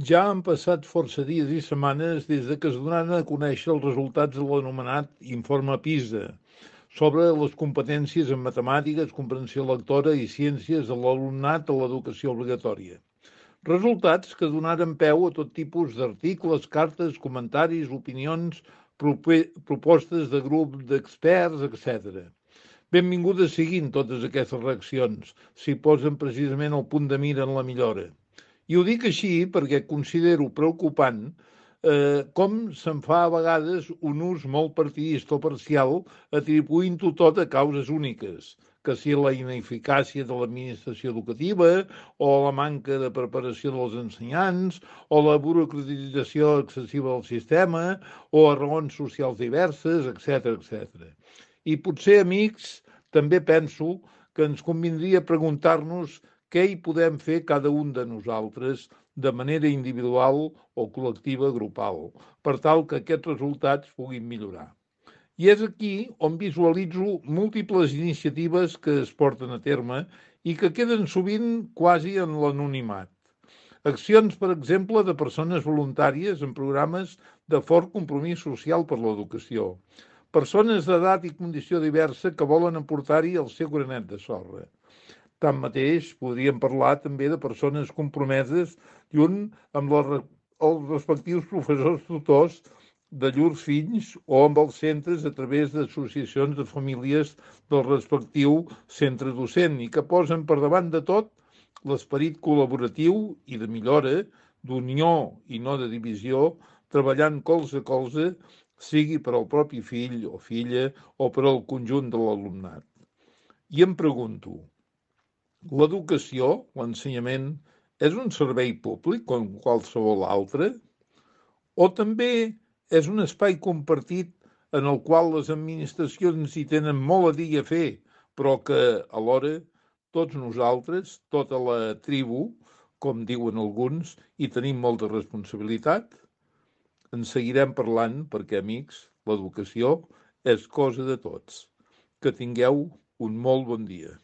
Ja han passat força dies i setmanes des de que es donaren a conèixer els resultats de l'anomenat informe PISA sobre les competències en matemàtiques, comprensió lectora i ciències de l'alumnat a l'educació obligatòria. Resultats que donaren peu a tot tipus d'articles, cartes, comentaris, opinions, propostes de grup d'experts, etc. Benvingudes siguin totes aquestes reaccions, si posen precisament el punt de mira en la millora. I ho dic així perquè considero preocupant eh, com se'n fa a vegades un ús molt partidista o parcial atribuint-ho tot a causes úniques, que si la ineficàcia de l'administració educativa o la manca de preparació dels ensenyants o la burocratització excessiva del sistema o a raons socials diverses, etc etc. I potser, amics, també penso que ens convindria preguntar-nos què hi podem fer cada un de nosaltres de manera individual o col·lectiva grupal, per tal que aquests resultats puguin millorar. I és aquí on visualitzo múltiples iniciatives que es porten a terme i que queden sovint quasi en l'anonimat. Accions, per exemple, de persones voluntàries en programes de fort compromís social per l'educació. Persones d'edat i condició diversa que volen aportar-hi el seu granet de sorra Tanmateix, podríem parlar també de persones compromeses junt amb les, els respectius professors tutors de llurs fills o amb els centres a través d'associacions de famílies del respectiu centre docent i que posen per davant de tot l'esperit col·laboratiu i de millora, d'unió i no de divisió, treballant colze a colze, sigui per al propi fill o filla o per al conjunt de l'alumnat. I em pregunto, L'educació, l'ensenyament, és un servei públic com qualsevol altre? O també és un espai compartit en el qual les administracions hi tenen molt a dir a fer, però que alhora tots nosaltres, tota la tribu, com diuen alguns, hi tenim molta responsabilitat? En seguirem parlant perquè, amics, l'educació és cosa de tots. Que tingueu un molt bon dia.